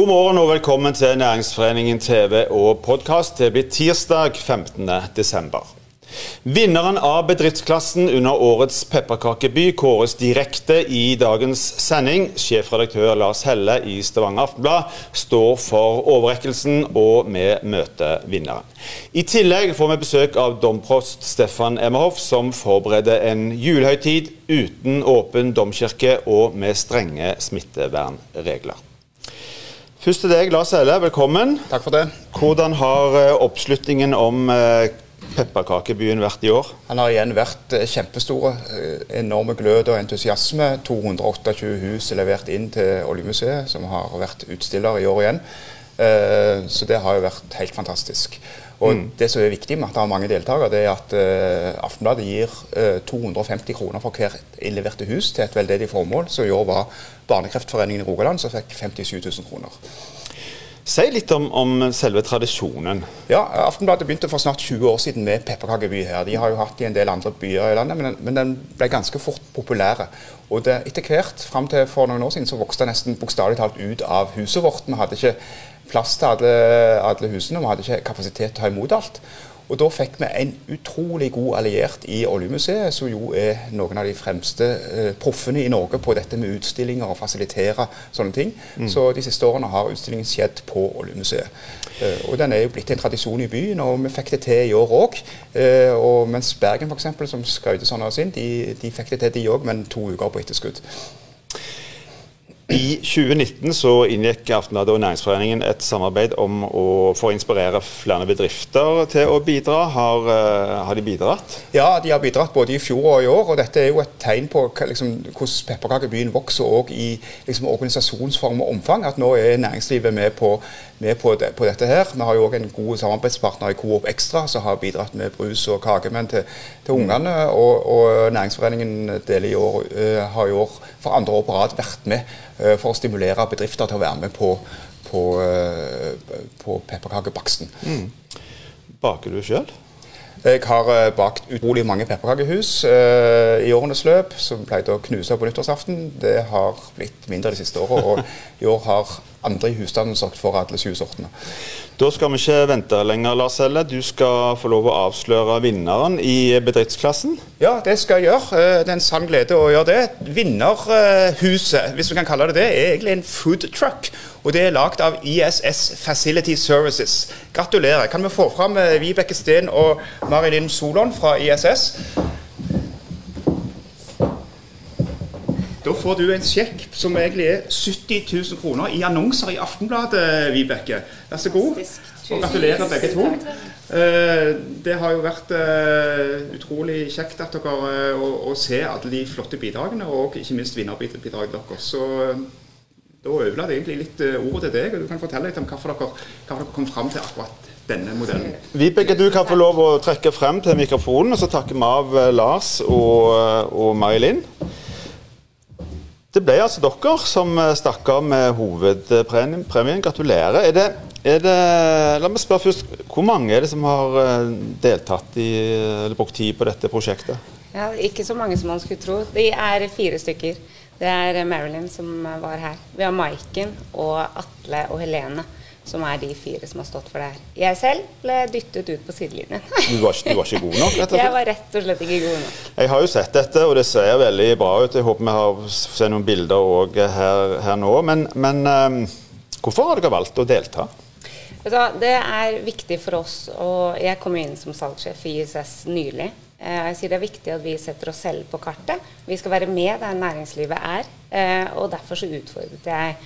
God morgen og velkommen til Næringsforeningen TV og podkast. Det blir tirsdag 15. desember. Vinneren av bedriftsklassen under årets pepperkakeby kåres direkte i dagens sending. Sjefredaktør Lars Helle i Stavanger Aftenblad står for overrekkelsen, og vi møter vinneren. I tillegg får vi besøk av domprost Stefan Emmerhoff, som forbereder en julehøytid uten åpen domkirke og med strenge smittevernregler. Først til deg, Lars Helle. Velkommen. Takk for det. Hvordan har eh, oppslutningen om eh, pepperkakebyen vært i år? Han har igjen vært kjempestor. Enorme glød og entusiasme. 228 hus er levert inn til Oljemuseet, som har vært utstiller i år igjen. Så det har jo vært helt fantastisk. Og mm. Det som er viktig med at det er mange deltakere, det er at uh, Aftenbladet gir uh, 250 kroner for hver innleverte hus til et veldedig formål, som i år var Barnekreftforeningen i Rogaland, som fikk 57 000 kroner. Si litt om, om, selve tradisjonen. Ja, Aftenbladet begynte for snart 20 år siden med pepperkakeby her. De har jo hatt i en del andre byer i landet, men, men den ble ganske fort populære. Og det, etter hvert, fram til for noen år siden, så vokste den nesten bokstavelig talt ut av huset vårt. Vi hadde ikke plass til alle, alle husene, vi hadde ikke kapasitet til å ta imot alt. Og Da fikk vi en utrolig god alliert i Oljemuseet, som jo er noen av de fremste eh, proffene i Norge på dette med utstillinger og fasilitere sånne ting. Mm. Så de siste årene har utstillingen skjedd på Oljemuseet. Eh, og Den er jo blitt en tradisjon i byen, og vi fikk det til i år òg. Eh, mens Bergen f.eks., som skrøt sånn av sin, de, de fikk det til de òg, men to uker på etterskudd. I 2019 så inngikk Aftenbladet og Næringsforeningen et samarbeid om å få inspirere flere bedrifter til å bidra. Har, uh, har, de bidratt? Ja, de har bidratt både i fjor og i år. og Dette er jo et tegn på liksom, hvordan pepperkakebyen vokser òg i liksom, organisasjonsform og omfang. At nå er næringslivet med på, med på, det, på dette her. Vi har jo òg en god samarbeidspartner i Coop Extra som har bidratt med brus og kakemenn til, til ungene. Og, og Næringsforeningen i år, uh, har i år for andre år på rad vært med for å stimulere bedrifter til å være med på, på, uh, på pepperkakebaksten. Mm. Baker du sjøl? Jeg har bakt utrolig mange pepperkakehus uh, i årenes løp, som pleide å knuse på nyttårsaften. Det har blitt mindre de siste åra, og i år har andre i husstanden sørget for alle sju sortene. Da skal vi ikke vente lenger, Lars Helle. Du skal få lov å avsløre vinneren i bedriftsklassen. Ja, det skal jeg gjøre. Eh, det er en sann glede å gjøre det. Vinnerhuset, hvis vi kan kalle det det, er egentlig en food truck. Og det er lagd av ISS Facility Services. Gratulerer. Kan vi få fram eh, Vibeke Steen og Marilyn Solon fra ISS? Da får du en sjekk som egentlig er 70 000 kroner i annonser i Aftenbladet, Vibeke. Vær så god. Og gratulerer begge to. Eh, det har jo vært eh, utrolig kjekt at dere, eh, å, å se alle de flotte bidragene, og ikke minst vinnerbidraget deres. Så da overlater jeg egentlig litt ordet til deg, og du kan fortelle litt om hvorfor dere, hvorfor dere kom fram til akkurat denne modellen. Vibeke, du kan få lov å trekke frem til mikrofonen, og så takker vi av Lars og, og May-Linn. Det ble altså dere som eh, stakk av med hovedpremien. Gratulerer. Er det, er det, la meg spørre først, Hvor mange er det som har eh, deltatt i, eller brukt tid på dette prosjektet? Ja, Ikke så mange som man skulle tro. De er fire stykker. Det er Marilyn som var her. Vi har Maiken og Atle og Helene som er de fire som har stått for det her. Jeg selv ble dyttet ut på sidelinjen. du, var, du var ikke god nok? rett og slett? Jeg var rett og slett ikke god nok. Jeg har jo sett dette, og det ser veldig bra ut. Jeg håper vi har sett noen bilder òg her, her, nå. Men, men um, hvorfor har dere valgt å delta? Det er viktig for oss, og jeg kom inn som salgssjef i ISS nylig. Eh, jeg sier Det er viktig at vi setter oss selv på kartet. Vi skal være med der næringslivet er. Eh, og Derfor så utfordret jeg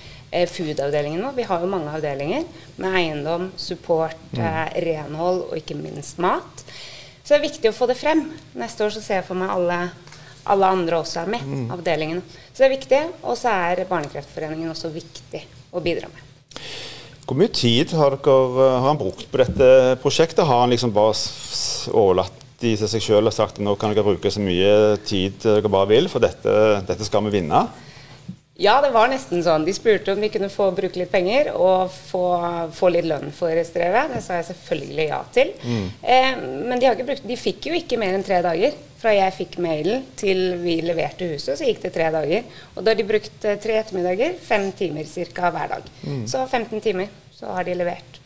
food-avdelingen vår. Vi har jo mange avdelinger med eiendom, support, mm. eh, renhold og ikke minst mat. Så det er viktig å få det frem. Neste år så ser jeg for meg alle, alle andre også er med. Mm. avdelingene. Så det er viktig. Og så er Barnekreftforeningen også viktig å bidra med. Hvor mye tid har, dere, har han brukt på dette prosjektet? Har han liksom bare overlatt de til seg sjøl og sagt at nå kan dere bruke så mye tid dere bare vil, for dette, dette skal vi vinne? Ja, det var nesten sånn. De spurte om vi kunne få bruke litt penger og få, få litt lønn for strevet. Det sa jeg selvfølgelig ja til. Mm. Eh, men de, brukt, de, fikk jo ikke mer enn tre dager Fra jeg fikk mailen til vi leverte huset, så gikk det tre dager. Og da har de brukt eh, tre ettermiddager, fem timer ca. hver dag. Så 15 timer, så har de levert.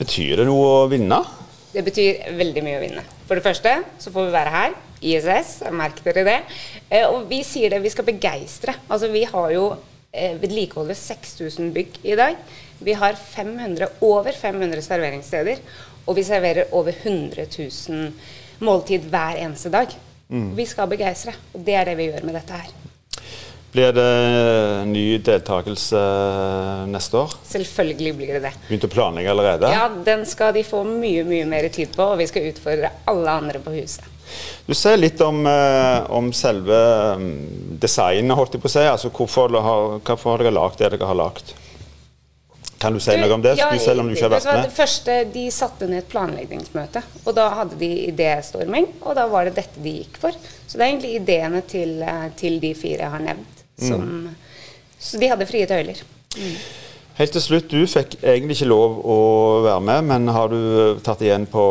Betyr det noe å vinne? Det betyr veldig mye å vinne. For det første så får vi være her. ISS, merk dere det. Eh, og vi sier det, vi skal begeistre. Altså vi har jo eh, vedlikeholdet 6000 bygg i dag. Vi har 500, over 500 serveringssteder. Og vi serverer over 100 000 måltid hver eneste dag. Vi skal begeistre. Og det er det vi gjør med dette her. Blir det ny deltakelse neste år? Selvfølgelig blir det det. Begynt å planlegge allerede? Ja, den skal de få mye, mye mer tid på, og vi skal utfordre alle andre på huset. Du sier litt om, eh, om selve mm, designet, holdt jeg på å si. Altså, hvorfor, har, hvorfor har dere lagd det dere har lagd? Kan du si noe om det, Ja, selv om du ikke har vært med? Det første, De satte ned et planleggingsmøte, og da hadde de idéstorming. Og da var det dette de gikk for. Så det er egentlig ideene til, eh, til de fire jeg har nevnt. Som, Mm. Så de hadde frie tøyler. Helt til slutt, du fikk egentlig ikke lov å være med, men har du tatt igjen på,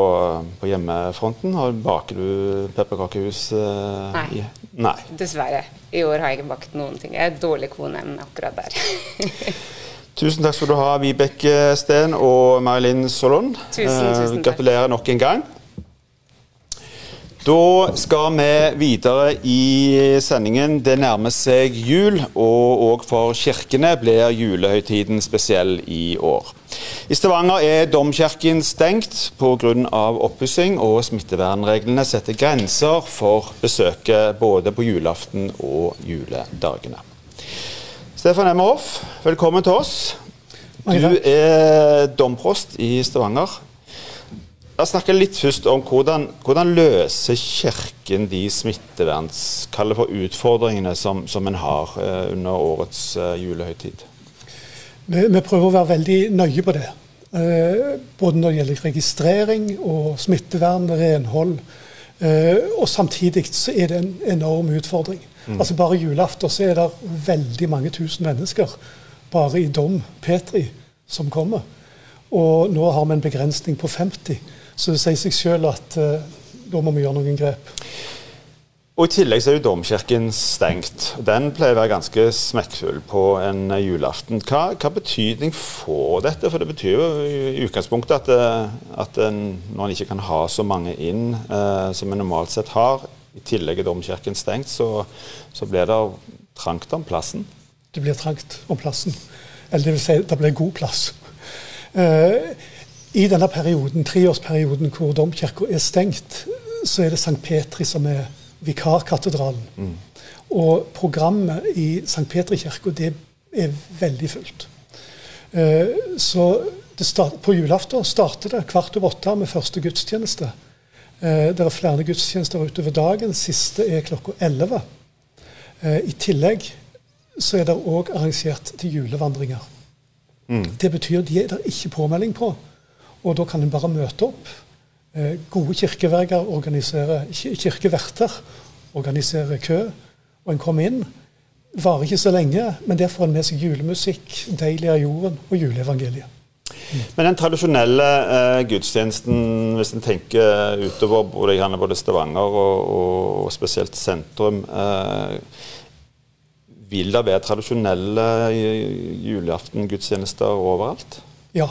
på hjemmefronten? Har- Baker du pepperkakehus? eh, Nei. i- Nei. Dessverre. I år har jeg ikke bakt noen ting. Jeg er dårlig kone akkurat der. Tusen takk skal du ha, Vibeke Steen og Marilyn Solon. Tusen, Eh, tusen takk. Gratulerer nok en gang. Da skal vi videre i sendingen. Det nærmer seg jul, og òg for kirkene blir julehøytiden spesiell i år. I Stavanger er domkirken stengt pga. oppussing, og smittevernreglene setter grenser for besøket både på julaften og juledagene. Stefan Emmerhoff, velkommen til oss. Du er domprost i Stavanger. La oss snakke litt først om hvordan, hvordan løser Kirken de smitteverns... Kall for utfordringene som, som en har eh, under årets eh, julehøytid. Vi, vi prøver å være veldig nøye på det. Eh, både når det gjelder registrering og smittevern, renhold. Eh, og samtidig så er det en enorm utfordring. Altså Bare julaften så er det veldig mange tusen mennesker bare i Dom Petri som kommer. Og nå har vi en begrensning på 50, så det sier seg selv at eh, da må vi gjøre noen grep. Og I tillegg så er jo domkirken stengt. Den pleier å være ganske smekkfull på en eh, julaften. Hva, hva betydning får dette? For det betyr jo i utgangspunktet at, det, at en, når en ikke kan ha så mange inn eh, som en normalt sett har, i tillegg er domkirken stengt, så, så blir det trangt om plassen. Det blir trangt om plassen. Eller det vil si, det blir god plass. Eh, I denne perioden, treårsperioden hvor domkirka er stengt, så er det St. Petri som er vikarkatedralen. Og programmet i St. Petri-kirka det er veldig fullt. Eh, så det start, på julaften starter det kvart over åtte med første gudstjeneste. Eh, det er flere gudstjenester utover dagen. Siste er klokka elleve. Eh, I tillegg så er det òg arrangert til julevandringer. Det betyr de er det ikke påmelding på. Og da kan en bare møte opp. Eh, gode kirkeverger organiserer kirkeverter organiserer kø, og en kommer inn. Varer ikke så lenge, men der får en med seg julemusikk, 'Deilig er jorden' og juleevangeliet. Men den tradisjonelle eh, gudstjenesten, hvis en tenker utover både, gjerne både Stavanger og, og spesielt sentrum eh, Vil det være tradisjonelle julaften-gudstjenester overalt? Ja,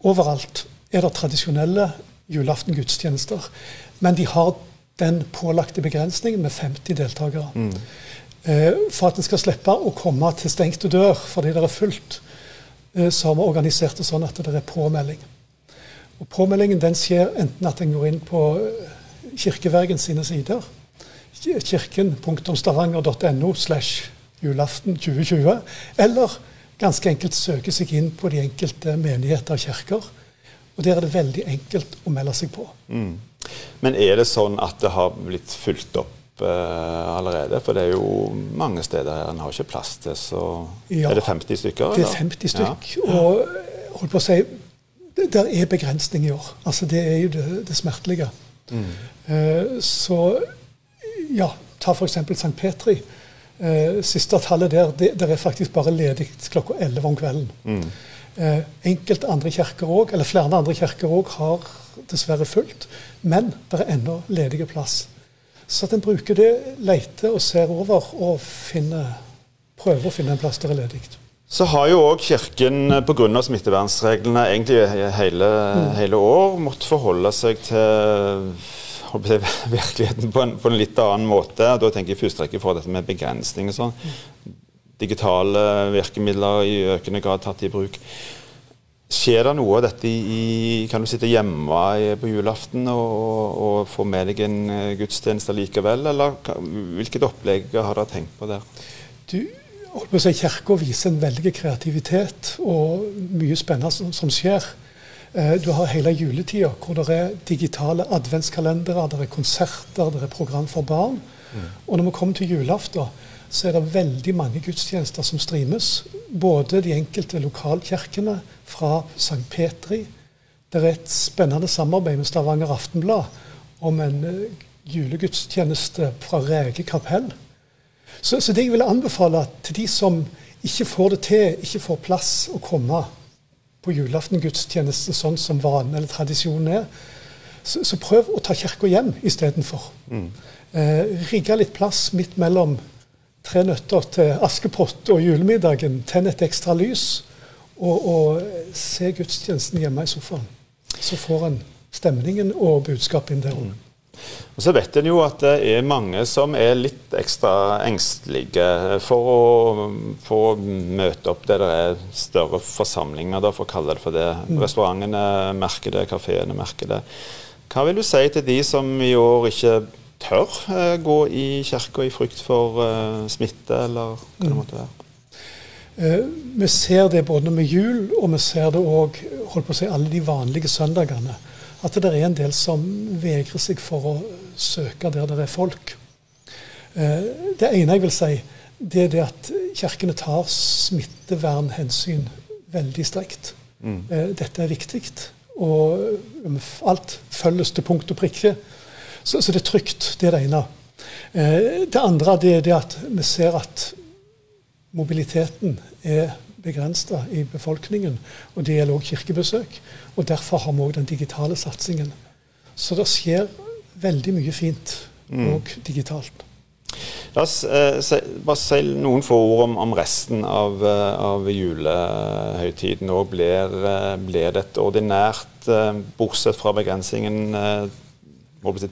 overalt er det tradisjonelle julaften-gudstjenester. Men de har den pålagte begrensningen med 50 deltakere. Eh, for at en skal slippe å komme til stengte dør fordi det er fullt, eh, så har vi organisert det sånn at det er påmelding. Og Påmeldingen den skjer enten at en går inn på eh, Kirkevergen sine sider, kirken.stavanger.no slash julaften 2020, eller ganske enkelt søke seg inn på de enkelte menigheter og kirker. Og Der er det veldig enkelt å melde seg på. Men er det sånn at det har blitt fulgt opp eh, allerede? For det er jo mange steder her en har ikke plass til, så Ja. Er det 50 stykker? Det er 50 stykk. Og eh, holdt på å si, det der er begrensning i år. Altså Det er jo det, det smertelige. Eh, så ja, ta f.eks. St. Petri. Eh, siste tallet der, det, der er faktisk bare ledig klokka 11 om kvelden. Eh, enkelte andre kirker òg, eller flere andre kirker òg, har dessverre fullt. Men det er ennå ledige plass. Så at en bruker det, leter og ser over og finner, prøver å finne en plass der det er ledig. Så har jo òg Kirken pga. smittevernreglene egentlig hele, mm. hele, år måttet forholde seg til virkeligheten på en, på en, litt annen måte. Da tenker jeg først rekke for dette med begrensning og sånn. Digitale virkemidler i økende grad tatt i bruk. Skjer det noe av dette i Kan du sitte hjemme på julaften og, og få med deg en eh, gudstjeneste likevel, eller hvilket opplegg har dere tenkt på der? Du, Kirka viser en veldig kreativitet og mye spennende som skjer. Eh, du har hele juletida hvor det er digitale adventskalendere, det er konserter, det er program for barn. Mm. Og når vi kommer til julaften, så er det veldig mange gudstjenester som streames. Både de enkelte lokalkirkene fra St. Petri. Det er et spennende samarbeid med Stavanger Aftenblad om en uh, julegudstjeneste fra Rege kapell. Så, så, det jeg vil anbefale til de som ikke får det til, ikke får plass å komme på julaften gudstjeneste sånn som vanen eller tradisjonen er, så, så prøv å ta kirka hjem istedenfor. Mm. Eh, rigge litt plass midt mellom tre nøtter til Askepott og julemiddagen. Tenn et ekstra lys, og, og se gudstjenesten hjemme i sofaen. Så får en stemningen og budskapet inn der òg. Mm. Og Så vet en jo at det er mange som er litt ekstra engstelige for å, for å møte opp der det er større forsamlinger, da, for å kalle det for det. Mm. Restaurantene merker det, kafeene merker det. Hva vil du si til de som i år ikke tør uh, gå i kirka i frykt for uh, smitte, eller hva det mm. måtte være? Uh, vi ser det både med jul, og vi ser det òg si, alle de vanlige søndagene. At det er en del som vegrer seg for å søke der det er folk. det ene jeg vil si, det er det at kirkene tar smittevernhensyn veldig strengt. Mm. dette er viktig, og alt følges til punkt og prikke. Så, så, det er trygt. Det er det ene. Eh, det andre det er det at vi ser at mobiliteten er begrensa i befolkningen. Og det gjelder òg kirkebesøk. Og derfor har vi òg den digitale satsingen. Så det skjer veldig mye fint òg mm. digitalt. La oss eh, se, bare si noen få ord om, om resten av, eh, av julehøytiden. Blir, eh, blir det et ordinært, eh, bortsett fra begrensningen,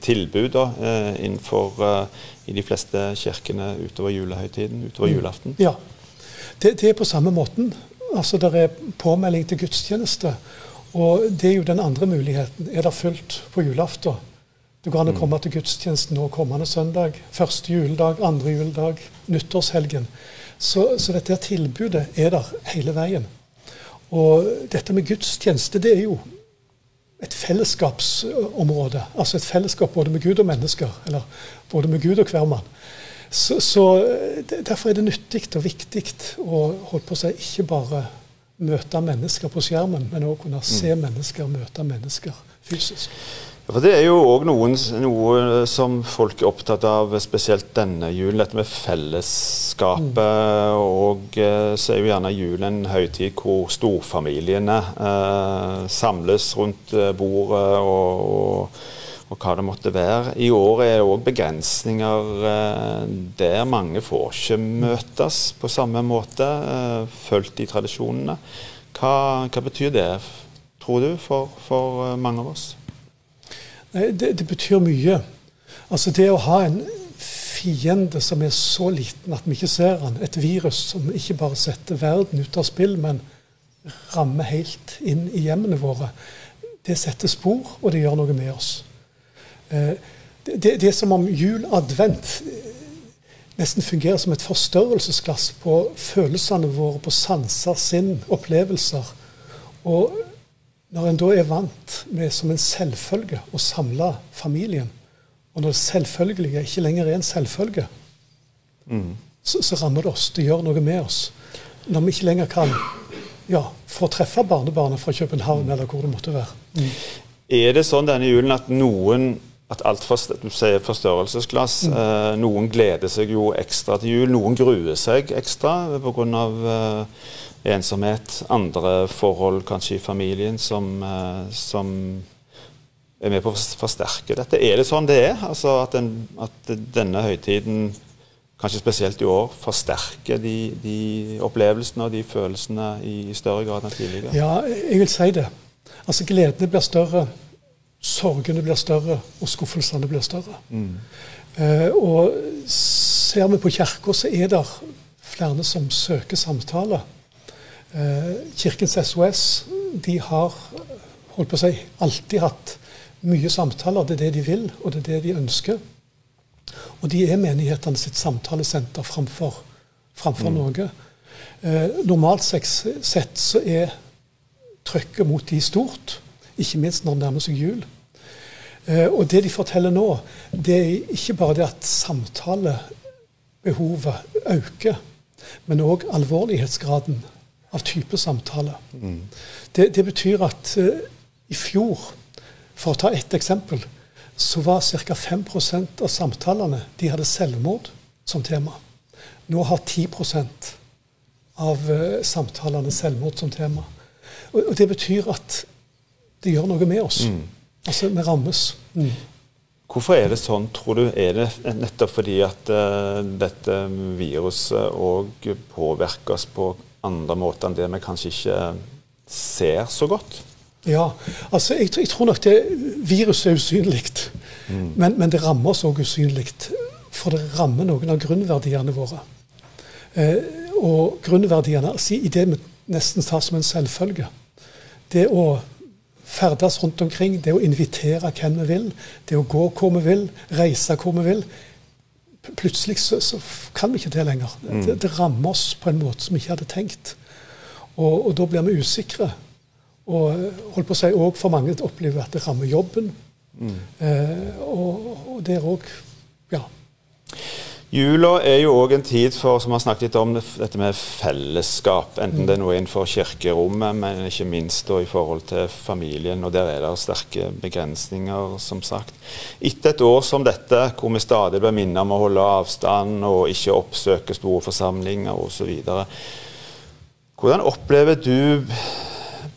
tilbud da, eh, innenfor i de fleste kirkene utover julehøytiden, utover mm. julaften? Ja, det, det, er på samme måten. Altså Det er påmelding til gudstjeneste. Og det er jo den andre muligheten. Er det fullt på julaften? Det går an å mm. komme til gudstjenesten nå kommende søndag. Første juledag, andre juledag, nyttårshelgen. Så, så dette tilbudet er der hele veien. Og dette med gudstjeneste, det er jo et fellesskapsområde. Altså et fellesskap både med Gud og mennesker. Eller både med Gud og hver mann. Så, så Derfor er det nyttig og viktig å holde på å si, ikke bare møte mennesker på skjermen, men òg kunne se mm. mennesker, møte mennesker fysisk. Ja, for Det er jo òg noe som folk er opptatt av, spesielt denne julen. Dette med fellesskapet. Mm. Og eh, så er jo gjerne julen en høytid hvor storfamiliene eh, samles rundt eh, bordet og, og, og, hva det måtte være. I år er det òg begrensninger eh, der mange får ikke møtes på samme måte, eh, fulgt i tradisjonene. Hva, hva, betyr det, tror du, for, for eh, mange av oss? Det, det, betyr mye. Altså det å ha en fiende som er så liten at vi ikke ser han, et virus som ikke bare setter verden ut av spill, men rammer helt inn i hjemmene våre, det setter spor, og det gjør noe med oss. Eh, det, det, det er som om jul, advent, nesten fungerer som et forstørrelsesglass på følelsene våre, på sanser, sinn, opplevelser. Og når en da er vant med som en selvfølge å samle familien, og når det selvfølgelige ikke lenger er en selvfølge, mm. så, så, rammer det oss. Det gjør noe med oss. Når vi ikke lenger kan ja, få treffe barnebarnet fra København, mm. eller hvor det måtte være. Mm. Er det sånn denne julen at noen at alt for, du sier forstørrelsesglass. Mm. Eh, noen gleder seg jo ekstra til jul, noen gruer seg ekstra pga. Eh, ensomhet, andre forhold kanskje i familien som, eh, som er med på å forsterke dette. Er det sånn det er? Altså at, den, at denne høytiden, kanskje spesielt i år, forsterker de, de, opplevelsene og de følelsene i større grad enn tidligere? Ja, jeg vil si det. Altså gleden blir større, sorgene blir større, og skuffelsene blir større. Mm. Uh, og ser vi på kirka, så er det flere som søker samtale. Uh, Kirkens SOS de har holdt på å si, alltid hatt mye samtaler. Det er det de vil, og det er det de ønsker. Og de er menighetene sitt samtalesenter framfor, framfor mm. noe. Eh, normalt sett så er trykket mot de stort, ikke minst når det nærmer seg jul. Eh, og det de forteller nå, det er ikke bare det at samtalebehovet øker, men òg alvorlighetsgraden av type samtale. Mm. Det, det, betyr at uh, i fjor, for å ta ett eksempel, så var ca. 5% av samtalene de hadde selvmord som tema. Nå har 10% av uh, samtalene selvmord som tema. Og, og, det betyr at det gjør noe med oss. Mm. Altså, vi rammes. Mm. Hvorfor er det sånn, tror du? Er det nettopp fordi at uh, dette viruset òg påvirker oss på andre måter enn det vi kanskje ikke ser så godt? Ja, altså jeg, jeg tror nok det viruset er usynlig. Mm. Men, men, det rammer oss òg usynlig. For det rammer noen av grunnverdiene våre. Eh, og grunnverdiene altså, i det vi nesten tar som en selvfølge. Det å ferdes rundt omkring, det å invitere hvem vi vil, det å gå hvor vi vil, reise hvor vi vil. Plutselig så, så kan vi ikke det lenger. Mm. Det, det, rammer oss på en måte som vi ikke hadde tenkt. Og, og da blir vi usikre. Og holdt på å si, også for mange opplever at det rammer jobben. Mm. Eh, og, og der òg Ja. Jula er jo òg en tid for som har snakket litt om dette med fellesskap. Enten det er noe innenfor kirkerommet, men ikke minst i forhold til familien. og Der er det sterke begrensninger, som sagt. Etter et år som dette, hvor vi stadig blir minnet om å holde avstand og ikke oppsøke store forsamlinger osv. Hvordan opplever du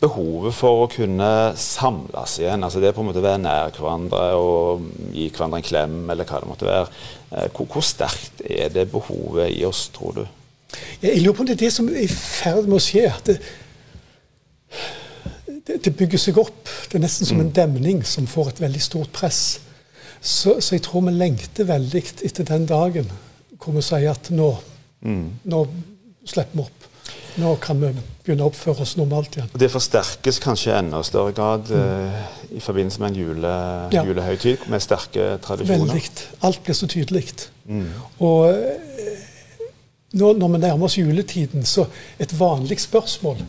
behovet for å kunne samles igjen. altså Det på en måte å være nær hverandre og gi hverandre en klem, eller hva det måtte være. Eh, hvor, hvor sterkt er det behovet i oss, tror du? Jeg lurer på om det er det som er i ferd med å skje. Det, det, det, bygger seg opp. Det er nesten som en mm. demning som får et veldig stort press. Så, så jeg tror vi lengter veldig etter den dagen hvor vi sier at nå, mm. nå slipper vi opp. Nå kan vi begynne å oppføre oss normalt igjen. Det forsterkes kanskje i enda større grad mm. uh, i forbindelse med en jule, ja. julehøytid med sterke tradisjoner? Veldig. Alt blir så tydelig. Mm. Og uh, nå, når vi nærmer oss juletiden, så et vanlig spørsmål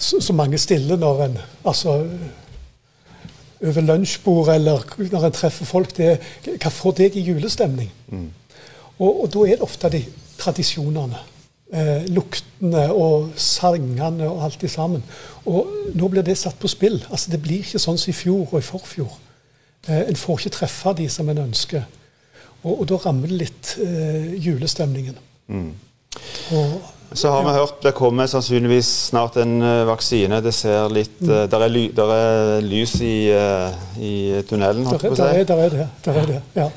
som mange stiller når en altså, over lunsjbord eller når en treffer folk, det er hva får deg i julestemning? Mm. Og, og da er det ofte de tradisjonene eh, luktene og sangene og alt det sammen. Og nå blir det satt på spill. Altså Det blir ikke sånn som i fjor og i forfjor. Eh, en får ikke treffe de som en ønsker. Og, og da rammer det litt eh, julestemningen. Mm. Og, så har vi hørt det kommer sannsynligvis snart en uh, vaksine. Det ser litt uh, der, er ly, der, er lys i, uh, i tunnelen, holdt jeg på å si. Der er, der er det. Der er det ja.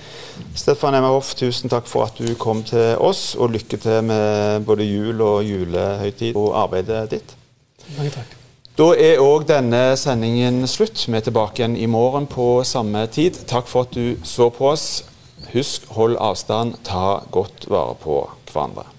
Stefan Emma Hoff, tusen takk for at du kom til oss, og lykke til med både jul og julehøytid og arbeidet ditt. Mange takk. Da er òg denne sendingen slutt. Vi er tilbake igjen i morgen på samme tid. Takk for at du så på oss. Husk, hold avstand, ta godt vare på hverandre.